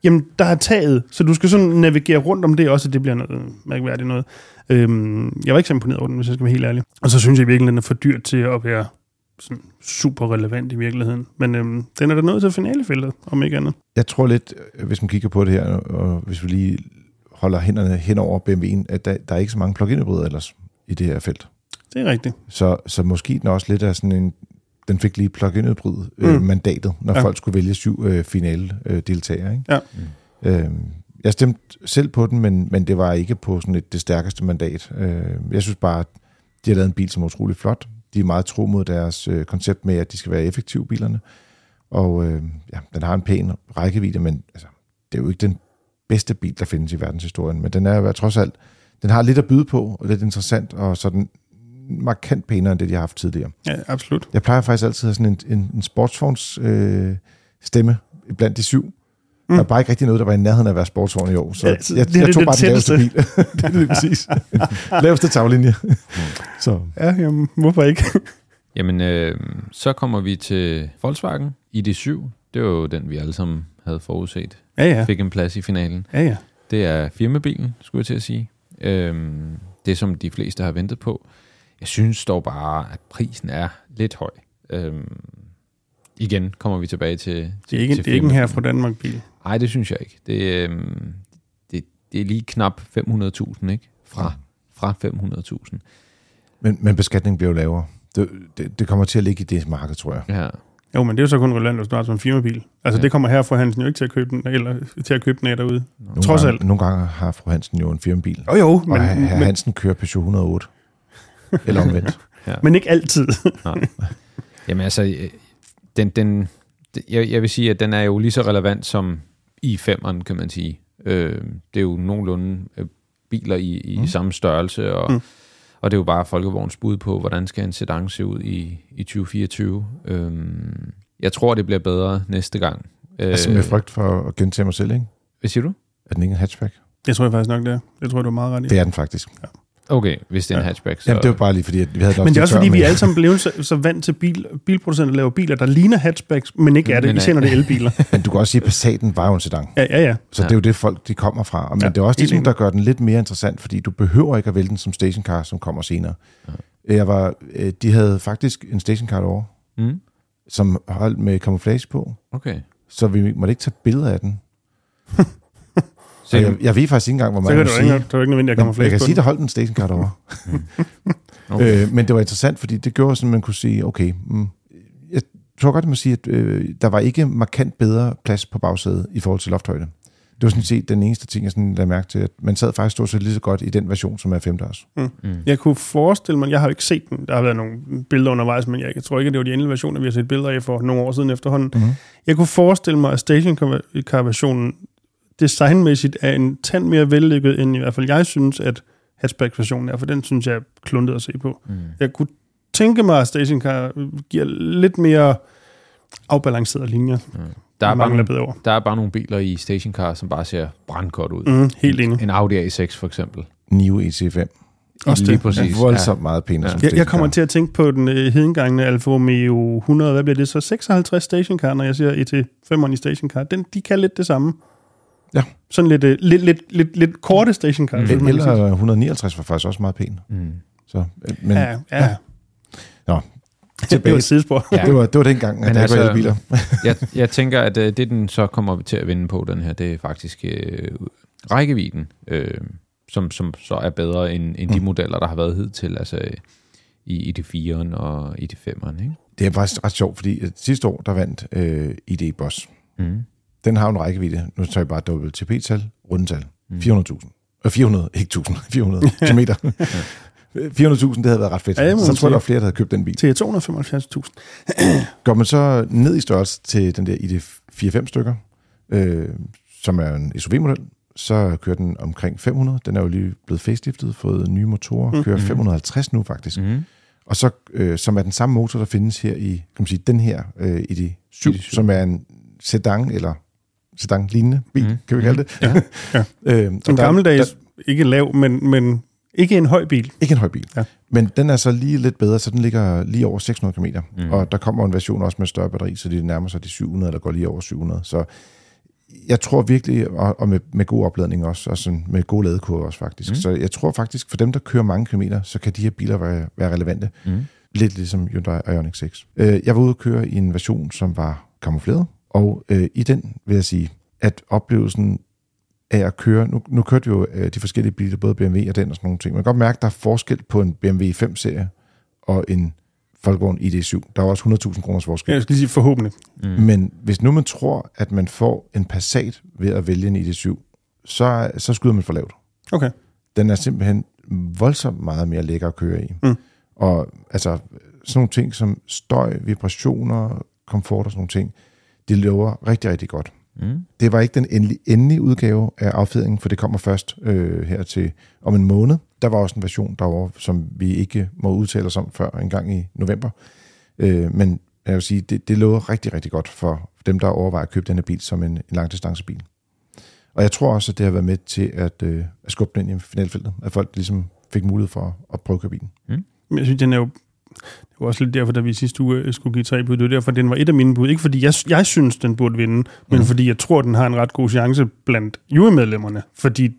jamen, der er taget, så du skal sådan navigere rundt om det også, og det bliver noget mærkværdigt noget. Øhm, jeg var ikke så imponeret over den, hvis jeg skal være helt ærlig. Og så synes jeg virkelig, den er for dyr til at være sådan super relevant i virkeligheden. Men øhm, den er der nået til finalefeltet, om ikke andet. Jeg tror lidt, øh, hvis man kigger på det her, og hvis vi lige holder hænderne hen over BMW'en, at der, der er ikke så mange plug-in hybrider ellers i det her felt. Det er rigtigt. Så, så måske den også lidt af sådan en, den fik lige plug-in hybrid øh, Mm. mandatet, når Ja. folk skulle vælge syv øh, finale øh, deltagere. Ikke? Ja. Øh, jeg stemte selv på den, men, men det var ikke på sådan et, det stærkeste mandat. Øh, jeg synes bare, at de har lavet en bil, som er utrolig flot. De er meget tro mod deres øh, koncept med, at de skal være effektive, bilerne. Og øh, ja, den har en pæn rækkevidde, men altså, det er jo ikke den bedste bil, der findes i verdenshistorien. Men den er jo trods alt, den har lidt at byde på, og lidt interessant, og så den markant pænere, end det, de har haft tidligere. Ja, absolut. Jeg plejer faktisk altid at have sådan en, en, en sportsvogns øh, stemme blandt de syv. Mm. Der er bare ikke rigtig noget, der var i nærheden af at være sportsvogn i år. Så Ja, så jeg, det jeg tog det bare den laveste bil. [LAUGHS] det er det præcis. [LAUGHS] laveste taglinje. [LAUGHS] så Ja, jamen, hvorfor ikke? Jamen, øh, så kommer vi til Volkswagen ID7. Det var jo den, vi alle sammen havde forudset. ja, ja. Fik en plads i finalen. Ja, ja. Det er firmabilen, skulle jeg til at sige. Øhm, det, som de fleste har ventet på. Jeg synes dog bare, at prisen er lidt høj. Øhm, igen kommer vi tilbage til, til Det er ikke, til det er ikke en her fra Danmark-bil. Nej, det synes jeg ikke. Det, øhm, det, det er lige knap 500.000, ikke? Fra, fra 500.000. men, men beskatningen bliver jo lavere. Det, det, det kommer til at ligge i det marked, tror jeg. Ja. Jo, men det er jo så kun relevant, hvis du har en firmabil. Altså, Ja. det kommer her for Hansen jo ikke til at købe den, eller til at købe den af derude. Nogle Trods gange, alt. Nogle gange har fru Hansen jo en firmabil. Jo, jo, Og men, herr men, Hansen kører Peugeot 108. Eller omvendt. [LAUGHS] men ikke altid. [LAUGHS] Nej. Jamen altså, øh, den, den, jeg, jeg vil sige, at den er jo lige så relevant som i5'eren, kan man sige. Øh, det er jo nogenlunde øh, biler i, i mm. samme størrelse, og, Mm. og det er jo bare Folkevogns bud på, hvordan skal en sedan se ud i, i 2024. Øh, jeg tror, det bliver bedre næste gang. Øh, altså med frygt for at gentage mig selv, ikke? Hvad siger du? Er den ikke en hatchback? Det tror jeg faktisk nok, det er. Det tror jeg, du er meget ret i. Det er den faktisk. Okay, hvis det er en Ja. hatchback. Så, Jamen, det var bare lige fordi, at vi havde Men det er også fordi, vi med. er alle sammen blevet [LAUGHS] så, så vant til bil, bilproducenter, der laver biler, der ligner hatchbacks, men ikke er det, Men især når det er elbiler. [LAUGHS] Men du kan også sige, at Passaten var jo en sedan. Ja, ja, ja. Så Ja. det er jo det, folk de kommer fra. Men Ja, det er også det, som enig. der gør den lidt mere interessant, fordi du behøver ikke at vælge den som stationcar, som kommer senere. Ja. Jeg var, øh, de havde faktisk en stationcar derovre, Mm, som holdt med camouflage på, okay. så vi måtte ikke tage billeder af den. [LAUGHS] Så, jeg, jeg ved faktisk ikke engang, hvor meget kan jeg må ikke, sige. det er ikke nødvendigt, at jeg kommer flere jeg kan sige, der holdt en stationcar derovre. [LAUGHS] okay. Øh, men det var interessant, fordi det gjorde sådan, at man kunne sige, okay, mm, jeg tror godt, at man sige, at øh, der var ikke markant bedre plads på bagsædet i forhold til lofthøjde. Det var sådan set den eneste ting, jeg sådan lagde mærke til, at man sad faktisk stort set lige så godt i den version, som er femdørs. Mm. Jeg kunne forestille mig, jeg har jo ikke set den, der har været nogle billeder undervejs, men jeg tror ikke, at det var de endelige versioner, vi har set billeder af for nogle år siden efterhånden. Mm-hmm. Jeg kunne forestille mig, at stationcar-versionen designmæssigt er en tand mere vellykket, end i hvert fald jeg synes, at hatchback-versionen er, for den synes jeg er kluntet at se på. Mm. Jeg kunne tænke mig, at stationcar giver lidt mere afbalancerede linjer. Der, er bare mangler nogle, bedre der er bare nogle biler i stationcar, som bare ser brandgodt ud. Mm, helt enig. En Audi A6 for eksempel. Nio EC5. Også Lige det. præcis. er voldsomt meget pænere Ja. Jeg, jeg kommer til at tænke på den øh, hedengangne Alfa Romeo 100, hvad bliver det så? 56 stationcar, når jeg siger ET5'eren i stationcar. Den, de kan lidt det samme. Ja. Sådan lidt, øh, lidt, lidt, lidt, lidt korte stationcar. Mm. Eller 159 var faktisk også meget pæn. Mm. Så, øh, men Ja, ja. Nå, [LAUGHS] det tilbage. var et sidespor. Ja. det, var, det var dengang, at Men der altså, ikke var elbiler. [LAUGHS] jeg, jeg tænker, at øh, det, den så kommer til at vinde på, den her, det er faktisk øh, rækkevidden, øh, som, som så er bedre end, end de Mm. modeller, der har været hidtil, altså i, i det 4'eren og i det 5'eren. Ikke? Det er faktisk ret sjovt, fordi sidste år, der vandt øh, ID Boss. Mm. Den har en rækkevidde. Nu tager jeg bare WTP-tal, rundetal. Mm. 400.000. Øh, 400, ikke 1000, 400 [LAUGHS] [LAUGHS] kilometer. 400.000, det havde været ret fedt. Ja, så tror jeg, der var flere, der havde købt den bil. Til 275.000. [CLEARS THROAT] Går man så ned i størrelse til den der ID 4-5 stykker, øh, som er en SUV-model, så kører den omkring 500. Den er jo lige blevet faceliftet, fået nye motorer, Mm. kører Mhm. 550 nu faktisk. Mm. Og så, øh, som er den samme motor, der findes her i, kan man sige, den her øh, ID7, ID7. som er en sedan eller sedan lignende bil, mm. kan vi kalde det. Ja. ja. [LAUGHS] øh, en der, gammeldags, der, ikke lav, men, men ikke en høj bil. Ikke en høj bil. Ja. Men den er så lige lidt bedre, så den ligger lige over 600 km. Mm. Og der kommer en version også med større batteri, så det nærmer sig de 700, eller går lige over 700. Så jeg tror virkelig, og med, med god opladning også, og sådan med gode ladekurver også faktisk. Mm. Så jeg tror faktisk, for dem, der kører mange kilometer, så kan de her biler være, være relevante. Mm. Lidt ligesom Hyundai Ioniq 6. Øh, jeg var ude at køre i en version, som var kamufleret, og øh, i den vil jeg sige, at oplevelsen af at køre, nu, nu kørte vi jo øh, de forskellige biler, både BMW og den og sådan nogle ting, man kan godt mærke, at der er forskel på en BMW 5-serie og en Volkswagen ID7. Der er også 100.000 kroners forskel. Ja, jeg skal lige sige forhåbentlig. Mm. Men hvis nu man tror, at man får en Passat ved at vælge en ID7, så, så skyder man for lavt. Okay. Den er simpelthen voldsomt meget mere lækker at køre i. Mm. Og altså, sådan nogle ting som støj, vibrationer, komfort og sådan nogle ting, det lover rigtig, rigtig godt. Mm. Det var ikke den endelige, endelige udgave af affjedringen, for det kommer først øh, her til om en måned. Der var også en version derovre, som vi ikke må udtale os om før en gang i november. Øh, men jeg vil sige, det, det lover rigtig, rigtig godt for dem, der overvejer at købe den her bil som en, en langdistancebil. Og jeg tror også, at det har været med til at, øh, at skubbe den ind i finalfeltet, at folk ligesom fik mulighed for at prøve at køre bilen. Mm. Men jeg synes, den er jo det var også lidt derfor, da vi sidste uge øh, skulle give tre bud. Det var derfor, den var et af mine bud. Ikke fordi jeg, jeg synes, den burde vinde, men mm. fordi jeg tror, den har en ret god chance blandt jurymedlemmerne. Fordi,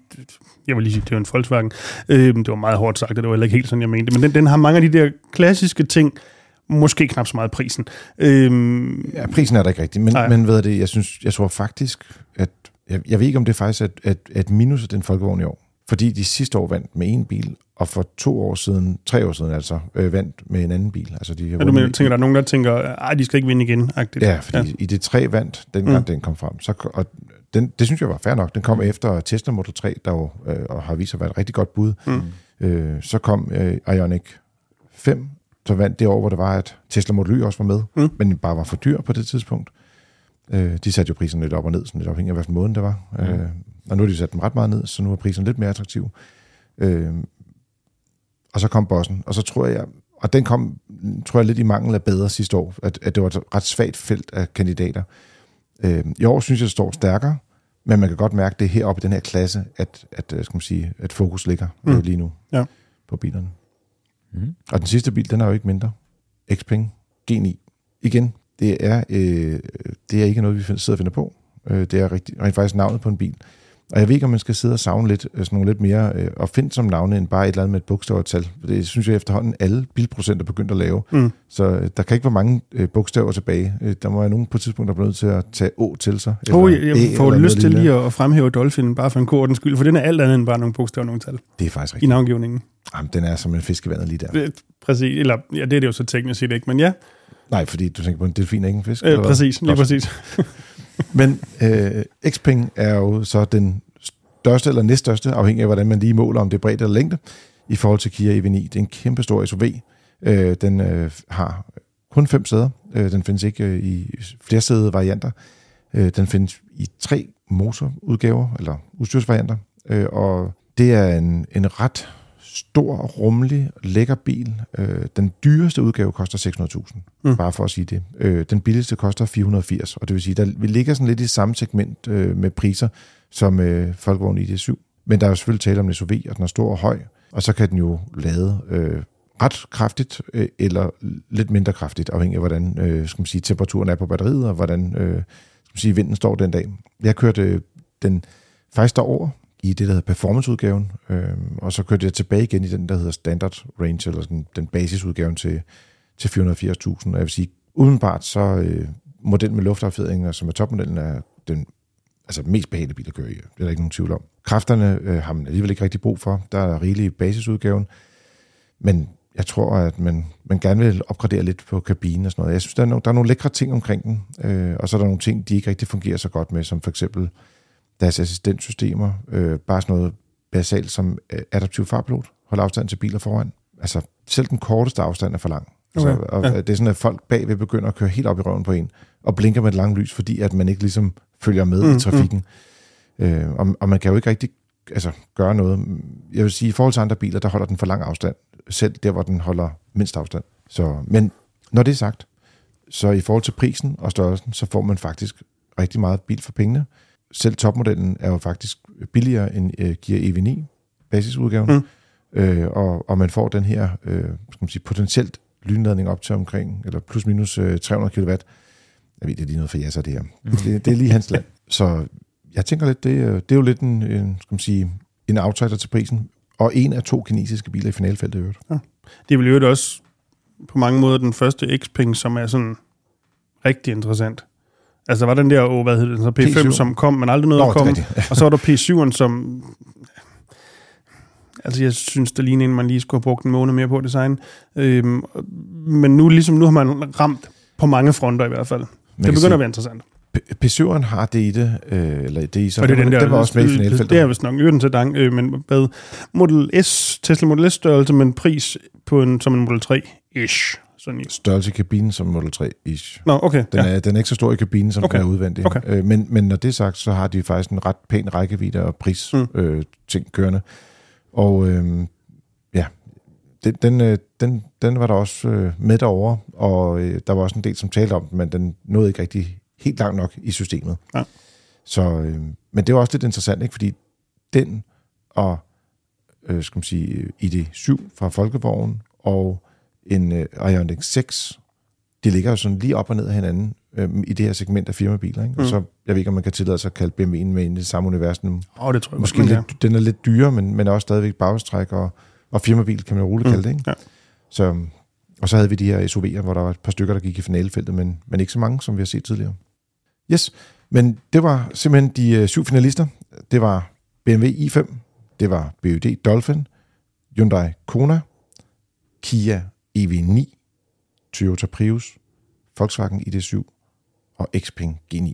jeg vil lige sige, det var en Volkswagen. Øh, det var meget hårdt sagt, og det var heller ikke helt sådan, jeg mente. Men den, den har mange af de der klassiske ting, måske knap så meget prisen. Øhm, ja, prisen er der ikke rigtig, men, men ved det, jeg, synes, jeg tror faktisk, at jeg, jeg ved ikke, om det er faktisk at, at, at minus den folkevogn i år. Fordi de sidste år vandt med en bil, og for to år siden, tre år siden altså, øh, vandt med en anden bil. Altså, de har ja, du mener, tænker, der er nogen, der tænker, at de skal ikke vinde igen? -agtigt. Ja, fordi ja. i det tre vandt, dengang mm. den kom frem. Så, og den, det synes jeg var fair nok. Den kom mm. efter Tesla Model 3, der jo, øh, og har vist sig at være et rigtig godt bud. Mm. Øh, så kom øh, Ioniq 5, så vandt det år, hvor det var, at Tesla Model Y også var med, mm. men den bare var for dyr på det tidspunkt. Øh, de satte jo prisen lidt op og ned, sådan lidt afhængig af, hvilken måned det var. Mm. Øh, og nu har de sat dem ret meget ned, så nu er prisen lidt mere attraktiv. Øh, og så kom bossen, og så tror jeg, og den kom, tror jeg, lidt i mangel af bedre sidste år, at, at det var et ret svagt felt af kandidater. Øh, I år synes jeg, det står stærkere, men man kan godt mærke, det er heroppe i den her klasse, at, at, øh, skal man sige, at fokus ligger mm. lige nu ja. på bilerne. Mm. Og den sidste bil, den er jo ikke mindre. Xpeng G9. Igen, det er, øh, det er ikke noget, vi sidder og finder på. Øh, det er rigtig, rent faktisk navnet på en bil. Og jeg ved ikke, om man skal sidde og savne lidt, øh, sådan nogle lidt mere øh, og finde som navne, end bare et eller andet med et bogstav og tal. Det synes jeg efterhånden, alle bilprocenter begyndt at lave. Mm. Så øh, der kan ikke være mange øh, bogstaver tilbage. Øh, der må være nogen på et tidspunkt, der bliver nødt til at tage Å til sig. Oh, jeg, jeg får lyst til lige at fremhæve Dolphin, bare for en god skyld, for den er alt andet end bare nogle bogstaver og nogle tal. Det er faktisk rigtigt. I navngivningen. Jamen, den er som en fiskevandet lige der. Præcis, eller ja, det er det jo så teknisk set ikke, men ja. Nej, fordi du tænker på en delfin, ikke en fisk? Øh, præcis, lige præcis. [LAUGHS] men øh, Xpeng er jo så den største eller næststørste, afhængig af hvordan man lige måler, om det er bredt eller længde, i forhold til Kia EV9. Det er en kæmpe stor SUV. Øh, den øh, har kun fem sæder. Øh, den findes ikke øh, i flere sæde varianter. Øh, den findes i tre motorudgaver, eller udstyrsvarianter. Øh, og det er en, en ret stor, rummelig, lækker bil. Øh, den dyreste udgave koster 600.000, mm. bare for at sige det. Øh, den billigste koster 480, og det vil sige, der vi ligger sådan lidt i samme segment øh, med priser, som øh, Volkswagen ID7. Men der er jo selvfølgelig tale om en SUV, og den er stor og høj, og så kan den jo lade øh, ret kraftigt, øh, eller lidt mindre kraftigt, afhængig af, hvordan øh, skal man sige, temperaturen er på batteriet, og hvordan øh, skal man sige, vinden står den dag. Jeg kørte øh, den faktisk derover i det, der hedder performanceudgaven, øh, og så kørte jeg tilbage igen i den, der hedder standard range, eller sådan, den basisudgaven til, til 480.000. Og jeg vil sige, udenbart så øh, modellen med luftaffjedring, som er topmodellen, er den altså mest behagelige bil at køre i. Det er der ikke nogen tvivl om. Kræfterne øh, har man alligevel ikke rigtig brug for. Der er rigeligt i basisudgaven. Men jeg tror, at man, man gerne vil opgradere lidt på kabinen og sådan noget. Jeg synes, der er, nogle, der er nogle lækre ting omkring den, øh, og så er der nogle ting, de ikke rigtig fungerer så godt med, som for eksempel deres assistentsystemer. Øh, bare sådan noget basalt som øh, adaptiv farpilot. Hold afstand til biler foran. Altså, selv den korteste afstand er for lang. Okay. Så, og ja. Det er sådan, at folk bagved begynder at køre helt op i røven på en, og blinker med et langt lys, fordi at man ikke ligesom følger med mm, i trafikken. Mm. Øh, og, og man kan jo ikke rigtig altså, gøre noget. Jeg vil sige, i forhold til andre biler, der holder den for lang afstand, selv der, hvor den holder mindst afstand. Så, men når det er sagt, så i forhold til prisen og størrelsen, så får man faktisk rigtig meget bil for pengene. Selv topmodellen er jo faktisk billigere end øh, Gear EV9 basisudgaven. Mm. Øh, og, og man får den her øh, skal man sige, potentielt lynladning op til omkring, eller plus minus øh, 300 kW. Jeg ved, det er lige noget for jasser, det her. Mm. Det, det er lige hans land. [LAUGHS] Så jeg tænker lidt, det, det er jo lidt en, en, skal man sige, en outsider til prisen, og en af to kinesiske biler i finalfeltet i øvrigt. Ja. Det vil jo også på mange måder den første Xpeng, som er sådan rigtig interessant. Altså, der var den der, oh, hvad hedder den, så P5, P7. som kom, men aldrig noget Nå, at komme. og så var der P7'en, som... Altså, jeg synes, der ligner en, man lige skulle have brugt en måned mere på design. Øhm, men nu, ligesom, nu har man ramt på mange fronter i hvert fald. Man det begynder sige, at være interessant. P7'eren har det i det, øh, eller det i så. Og det, den, der, den var også med i finalfeltet. Det er vist nok øvrigt til dang, øh, men hvad, Model S, Tesla Model S størrelse, men pris på en, som en Model 3-ish. Sådan i. Størrelse i kabinen som Model 3-ish. Nå, okay. Den, ja. er, den er ikke så stor i kabinen, som okay. den er udvendig. Okay. Øh, men, men når det er sagt, så har de faktisk en ret pæn rækkevidde og pris mm. øh, ting kørende. Og øh, ja, den, den, øh, den, den var der også øh, med derovre, og øh, der var også en del, som talte om den, men den nåede ikke rigtig helt langt nok i systemet. Ja. Så, øh, men det var også lidt interessant, ikke? fordi den og øh, skal man sige, ID7 fra Folkevognen og en øh, Ioniq 6, de ligger jo sådan lige op og ned af hinanden øh, i det her segment af firmabiler. Ikke? Mm. Og så, jeg ved ikke, om man kan tillade sig at kalde BMW'en med ind i det samme univers nu. Oh, det tror jeg Måske lidt, ja. den er lidt dyrere, men, men er også stadigvæk bagstræk og, og firmabil, kan man roligt mm. kalde det. Ikke? Ja. Så, og så havde vi de her SUV'er, hvor der var et par stykker, der gik i finalefeltet, men, men ikke så mange, som vi har set tidligere. Yes, men det var simpelthen de øh, syv finalister. Det var BMW i5, det var BYD Dolphin, Hyundai Kona, Kia EV9, Toyota Prius, Volkswagen ID7 og Xpeng G9.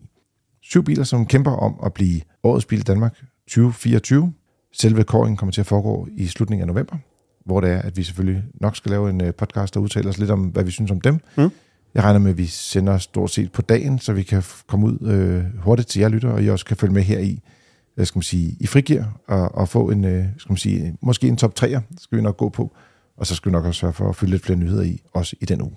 Syv biler, som kæmper om at blive årets bil i Danmark 2024. Selve kåringen kommer til at foregå i slutningen af november, hvor det er, at vi selvfølgelig nok skal lave en øh, podcast og udtale os lidt om, hvad vi synes om dem. Mm. Jeg regner med, at vi sender stort set på dagen, så vi kan komme ud øh, hurtigt til jer lytter, og I også kan følge med her i, skal man sige, i frigir og, og få en, øh, skal man sige, måske en top 3'er, skal vi nok gå på. Og så skal vi nok også sørge for at fylde lidt flere nyheder i, også i den uge.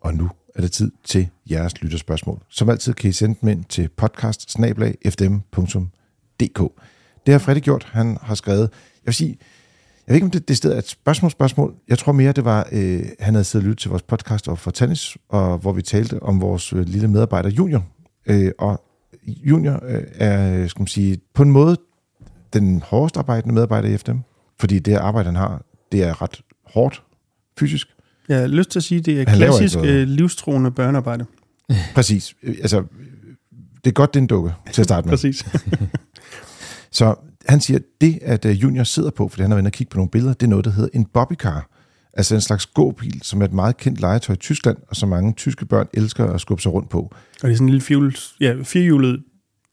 Og nu er det tid til jeres lytterspørgsmål. Som altid kan I sende dem ind til podcast Det har Fredrik gjort. Han har skrevet, jeg vil sige, jeg ved ikke, om det, det sted er et spørgsmål, spørgsmål. Jeg tror mere, det var, øh, han havde siddet og lyttet til vores podcast og for tennis, og hvor vi talte om vores øh, lille medarbejder Junior. Øh, og Junior øh, er, skal man sige, på en måde den hårdest arbejdende medarbejder i FDM, fordi det arbejde, han har, det er ret hårdt fysisk. Jeg har lyst til at sige, at det er han klassisk øh, livstroende børnearbejde. [LAUGHS] Præcis. Altså, det er godt, det er en dukke til at starte med. [LAUGHS] Præcis. [LAUGHS] Så han siger, at det, at øh, Junior sidder på, fordi han har været og kigge på nogle billeder, det er noget, der hedder en bobbycar. Altså en slags gåbil, som er et meget kendt legetøj i Tyskland, og som mange tyske børn elsker at skubbe sig rundt på. Og det er sådan en lille fjul, ja, firehjulet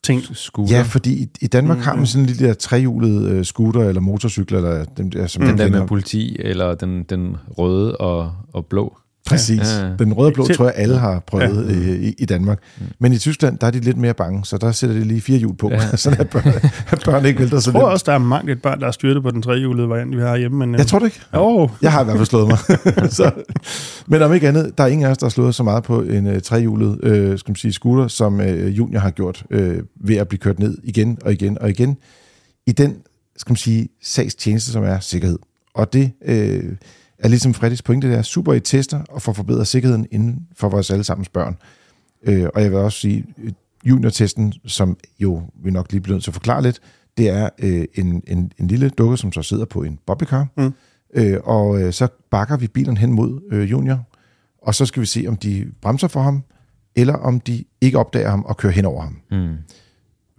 ting. Scooter. Ja, fordi i, i Danmark mm, har man sådan en lille trehjulet uh, scooter eller motorcykel, eller dem der, som mm. den der med politi, eller den, den røde og, og blå. Præcis. Ja, ja. Den røde og blå tror jeg, alle har prøvet ja. i, i Danmark. Men i Tyskland, der er de lidt mere bange, så der sætter de lige fire hjul på, ja. [LAUGHS] så at børn, børn ikke vælter så Jeg tror også, der er mange et børn, der er styrtet på den trehjulede variant, vi har hjemme. Men, jeg tror det ikke. Oh. Jeg har i hvert fald slået mig. [LAUGHS] så, men om ikke andet, der er ingen af os, der har slået så meget på en uh, trehjulet uh, skal man sige, scooter, som uh, Junior har gjort uh, ved at blive kørt ned igen og igen og igen. I den, skal man sige, sagstjeneste, som er sikkerhed. Og det... Uh, er ligesom Freddys pointe, det er super i tester og får forbedret sikkerheden inden for vores allesammens børn. Øh, og jeg vil også sige, junior-testen, som jo vi nok lige bliver nødt til at forklare lidt, det er øh, en, en, en lille dukke, som så sidder på en bobbycar, mm. øh, og øh, så bakker vi bilen hen mod øh, junior, og så skal vi se, om de bremser for ham, eller om de ikke opdager ham og kører hen over ham. Mm.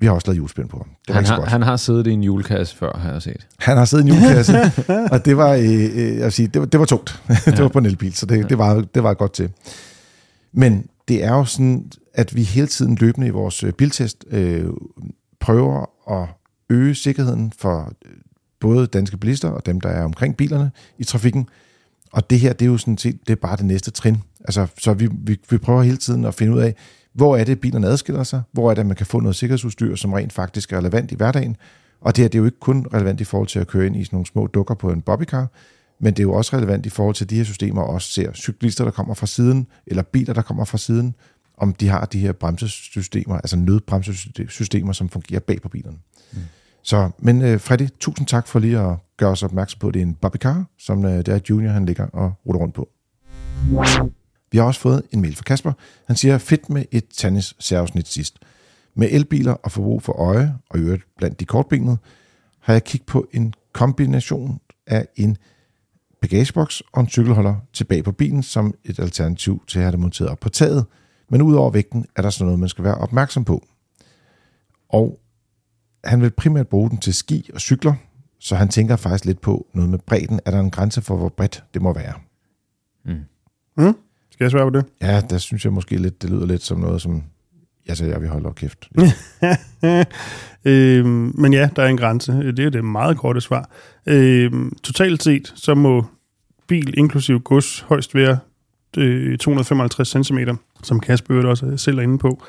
Vi har også lavet julespind på ham. Det han, har, han har siddet i en julekasse før, har jeg set. Han har siddet i en julekasse, [LAUGHS] og det var, øh, øh, jeg vil sige, det var, det var tungt. [LAUGHS] det var på en elbil, så det, det, var, det var godt til. Men det er jo sådan, at vi hele tiden løbende i vores øh, biltest øh, prøver at øge sikkerheden for øh, både danske bilister og dem, der er omkring bilerne i trafikken. Og det her, det er jo sådan set, det er bare det næste trin. Altså, så vi, vi, vi prøver hele tiden at finde ud af, hvor er det, bilerne adskiller sig? Hvor er det, man kan få noget sikkerhedsudstyr, som rent faktisk er relevant i hverdagen? Og det her det er jo ikke kun relevant i forhold til at køre ind i sådan nogle små dukker på en bobbycar, Men det er jo også relevant i forhold til de her systemer, og også ser cyklister, der kommer fra siden, eller biler, der kommer fra siden, om de har de her bremsesystemer, altså nødbremsesystemer, som fungerer bag på bilerne. Mm. Så, men uh, Freddy, tusind tak for lige at gøre os opmærksom på, at det er en Bobby Car, som uh, det er Junior, han ligger og ruller rundt på. Vi har også fået en mail fra Kasper. Han siger, fedt med et tennis særafsnit sidst. Med elbiler og forbrug for øje, og i øvrigt blandt de kortbenede, har jeg kigget på en kombination af en bagageboks og en cykelholder tilbage på bilen som et alternativ til at have det monteret op på taget. Men udover vægten er der sådan noget, man skal være opmærksom på. Og han vil primært bruge den til ski og cykler, så han tænker faktisk lidt på noget med bredden. Er der en grænse for, hvor bredt det må være? Mm. Mm. Skal jeg svare på det? Ja, der synes jeg måske lidt, det lyder lidt som noget, som jeg siger, jeg vil holde op kæft. [LAUGHS] øhm, men ja, der er en grænse. Det er det meget korte svar. Øhm, totalt set, så må bil inklusiv gods højst være øh, 255 cm, som Kasper også selv er inde på.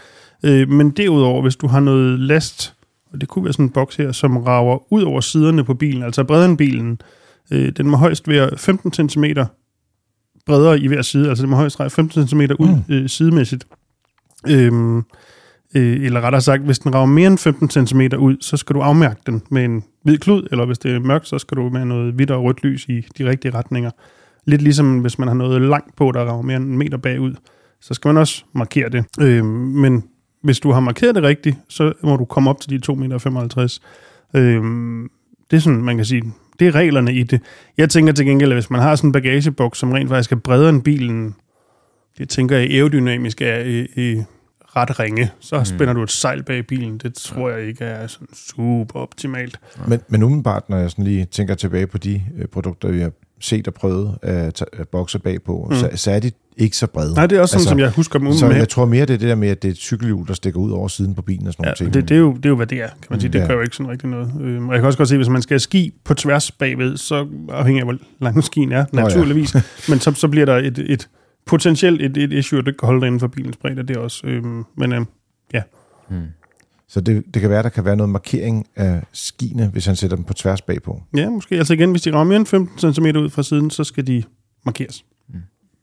Øh, men derudover, hvis du har noget last, og det kunne være sådan en boks her, som rager ud over siderne på bilen, altså bredere end bilen, øh, den må højst være 15 cm bredere i hver side, altså den må højst række 15 cm ud mm. øh, sidemæssigt. Øhm, øh, eller rettere sagt, hvis den rager mere end 15 cm ud, så skal du afmærke den med en hvid klud, eller hvis det er mørkt, så skal du med noget hvidt og rødt lys i de rigtige retninger. Lidt ligesom hvis man har noget langt på, der rager mere end en meter bagud, så skal man også markere det. Øh, men hvis du har markeret det rigtigt, så må du komme op til de 2,55 meter. Øh, det er sådan, man kan sige, det er reglerne i det. Jeg tænker til gengæld, at hvis man har sådan en bagageboks, som rent faktisk er bredere end bilen, det tænker jeg aerodynamisk er i, i ret ringe, så mm. spænder du et sejl bag bilen. Det tror jeg ikke er sådan super optimalt. Men, men umiddelbart, når jeg sådan lige tænker tilbage på de øh, produkter, vi har set og prøvet at, at bokse bagpå, mm. så, så er de ikke så brede. Nej, det er også sådan, altså, som jeg husker dem Så med. jeg tror mere, det er det der med, at det er et cykelhjul, der stikker ud over siden på bilen og sådan ja, noget. ting. Det, det, er jo, det er jo, hvad det er, kan man sige. Det ja. jo ikke sådan rigtig noget. Øhm, og jeg kan også godt se, hvis man skal ski på tværs bagved, så afhængig af, hvor lang skien er, naturligvis. Oh, [LAUGHS] ja. men så, så bliver der et, et potentielt et, et issue, at du ikke kan holde dig inden for bilens bredde. Det er også, øhm, men øhm, ja. Hmm. Så det, det kan være, der kan være noget markering af skiene, hvis han sætter dem på tværs bagpå. Ja, måske. Altså igen, hvis de rammer mere end 15 cm ud fra siden, så skal de markeres.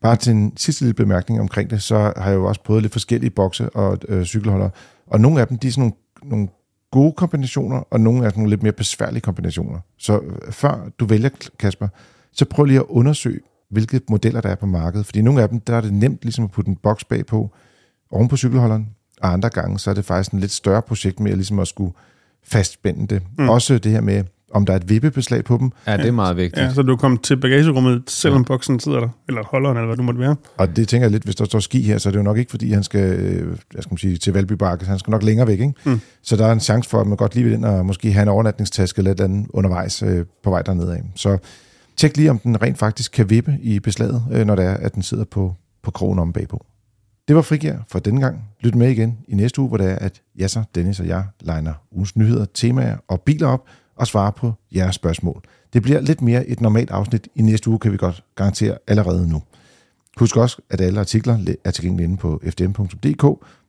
Bare til en sidste lille bemærkning omkring det, så har jeg jo også prøvet lidt forskellige bokse og øh, cykelholder. Og nogle af dem, de er sådan nogle, nogle gode kombinationer, og nogle er sådan nogle lidt mere besværlige kombinationer. Så øh, før du vælger, Kasper, så prøv lige at undersøge, hvilke modeller der er på markedet. Fordi nogle af dem, der er det nemt ligesom at putte en boks bagpå, oven på cykelholderen, og andre gange, så er det faktisk en lidt større projekt med at, ligesom at skulle fastspænde det. Mm. Også det her med, om der er et vippebeslag på dem. Ja, det er meget vigtigt. Ja, så du kommer til bagagerummet, selvom ja. boksen sidder der, eller holderen, eller hvad du måtte være. Og det tænker jeg lidt, hvis der står ski her, så er det jo nok ikke, fordi han skal, jeg skal sige, til Valby Bakke, han skal nok længere væk, ikke? Mm. Så der er en chance for, at man godt lige vil ind og måske have en overnatningstaske eller et andet undervejs øh, på vej dernede af. Så tjek lige, om den rent faktisk kan vippe i beslaget, øh, når det er, at den sidder på, på krogen om bagpå. Det var Frigær for denne gang. Lyt med igen i næste uge, hvor det er, at Jasser, Dennis og jeg legner ugens nyheder, temaer og biler op og svare på jeres spørgsmål. Det bliver lidt mere et normalt afsnit i næste uge, kan vi godt garantere allerede nu. Husk også, at alle artikler er tilgængelige inde på fdm.dk,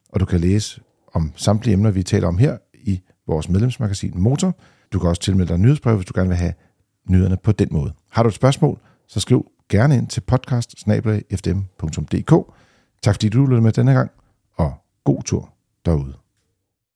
og du kan læse om samtlige emner, vi taler om her i vores medlemsmagasin Motor. Du kan også tilmelde dig nyhedsbrev, hvis du gerne vil have nyhederne på den måde. Har du et spørgsmål, så skriv gerne ind til podcast Tak fordi du lyttede med denne gang, og god tur derude.